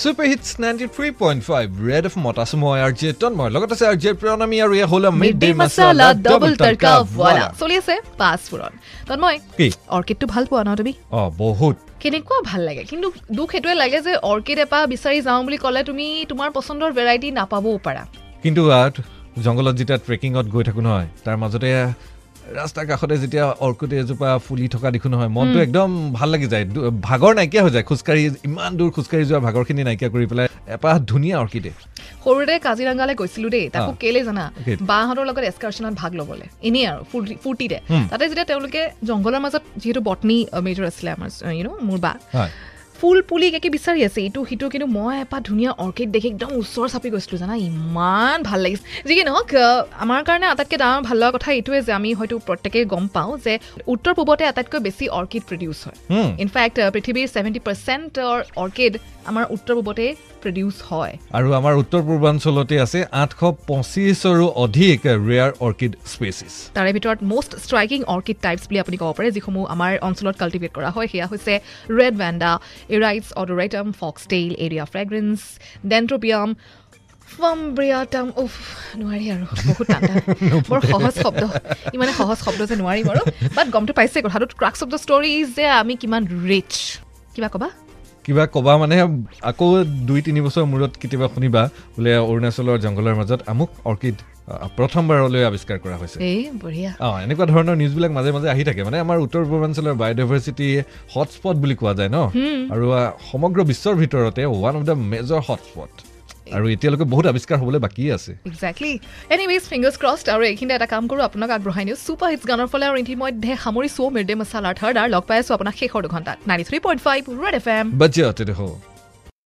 Super hits ninety three point five Red F মত আছো মই আৰ জে তন্ময় লগত আছে আৰ জে প্ৰণামী আৰু এয়া হ'ল mid day masala double tadka wala চলি আছে পাঁচ ফুৰণ তন্ময় কি? অৰ্কিডটো ভাল পোৱা ন তুমি? অঁ বহুত। কেনেকুৱা ভাল লাগে? কিন্তু দুখ সেইটোৱে লাগে যে অৰ্কিড এপাহ বিচাৰি যাওঁ বুলি ক'লে তুমি তোমাৰ পচন্দৰ ভেৰাইটি নাপাবও পাৰা। কিন্তু জংঘলত যেতিয়া ট্ৰেকিঙত গৈ থাকোঁ নহয় তাৰ মাজতে ৰাস্তাৰ কাষতে যেতিয়া অৰ্কুট এজোপা ফুলি থকা দেখোঁ নহয় মনটো একদম ভাল লাগি যায়। ভাগৰ নাইকিয়া হৈ যায়। খোজকাঢ়ি ইমান দূৰ খোজকাঢ়ি যোৱা ভাগৰখিনি নাইকিয়া কৰি পেলাই এপাহ ধুনীয়া অৰ্কিডে। সৰুতে কাজিৰঙালৈ গৈছিলো দেই তাকো। কেলে জানা? বাহঁতৰ লগত এক্সকাৰ্চনত ভাগ ল'বলৈ। এনেই আৰু ফূৰ্তি- ফূৰ্তিতে। তাতে যেতিয়া তেওঁলোকে জংঘলৰ মাজত যিহেতু বটনি মেজৰ আছিলে আমাৰ ইউ ন মোৰ বা ফুল পুলি একে বিচাৰি আছে। ইটো সিটো কিন্তু মই এপাহ ধুনীয়া অৰ্কিড দেখি একদম ওচৰ চাপি গৈছিলোঁ জানা? ইমান ভাল লাগিছে। যি নহওক আমাৰ কাৰণে আটাইতকৈ ডাঙৰ ভাল লগা কথা এইটোৱে যে আমি হয়তো প্ৰত্যেকেই গম পাওঁ যে উত্তৰ পূবতে আটাইতকৈ বেছি অৰ্কিড প্ৰডিউচ হয়। ইনফেক্ট পৃথিৱীৰ ছেভেণ্টি পাৰ্চেণ্টৰ অৰ্কিড আমাৰ উত্তৰ পূবতে প্ৰডিউচ হয়। আৰু আমাৰ উত্তৰ পূৰ্বাঞ্চলতে আছে আঠশ পঁচিছৰো অধিক ৰেয়াৰ অৰ্কিড স্পেচিছ তাৰে ভিতৰত মষ্ট ষ্ট্ৰাইকিং অৰ্কিড টাইপছ বুলি আপুনি ক'ব পাৰে যিসমূহ আমাৰ অঞ্চলত কাল্টিভেট কৰা হয় সেয়া হৈছে red vanda Aerides odoratum foxtail area fragrance Dendrobium fimbriatum উফ নোৱাৰি আৰু বহুত। বৰ সহজ শব্দ ইমানে সহজ শব্দ যে নোৱাৰিম আৰু। বাট গমটো পাইছে কথাটো crux of the story is যে আমি কিমান ৰিচ কিবা ক'বা? কিবা ক'বা মানে আকৌ দুই তিনি বছৰ মূৰত কেতিয়াবা শুনিবা বোলে অৰুণাচলৰ জংঘলৰ মাজত আমুক অৰ্কিড প্ৰথমবাৰলৈ আৱিষ্কাৰ কৰা হৈছে। অঁ এনেকুৱা ধৰণৰ নিউজবিলাক মাজে মাজে আহি থাকে। মানে আমাৰ উত্তৰ পূৰ্বাঞ্চলৰ বায়'ডাইভাৰ্চিটি হটস্পট বুলি কোৱা যায় ন? আৰু সমগ্ৰ বিশ্বৰ ভিতৰতে one of the major hotspot আৰু এতিয়ালৈকে বহুত আৱিষ্কাৰ হ'বলৈ বাকী আছে। একজেক্টলি এনিৱেজ ফিংগাৰ্ছ ক্ৰছড আৰু এইখিনিতে এটা কাম কৰোঁ আপোনাক আগবঢ়াই নিওঁ। ছুপাৰ হিটছ গানৰ ফলে আৰু ইতিমধ্যে সামৰিছোঁ মিড ডে মছালাৰ থাৰ্ড আৰু লগ পাই আছোঁ আপোনাক শেষৰ দুঘণ্টাত। Ninety three point five Red F M বাজ্য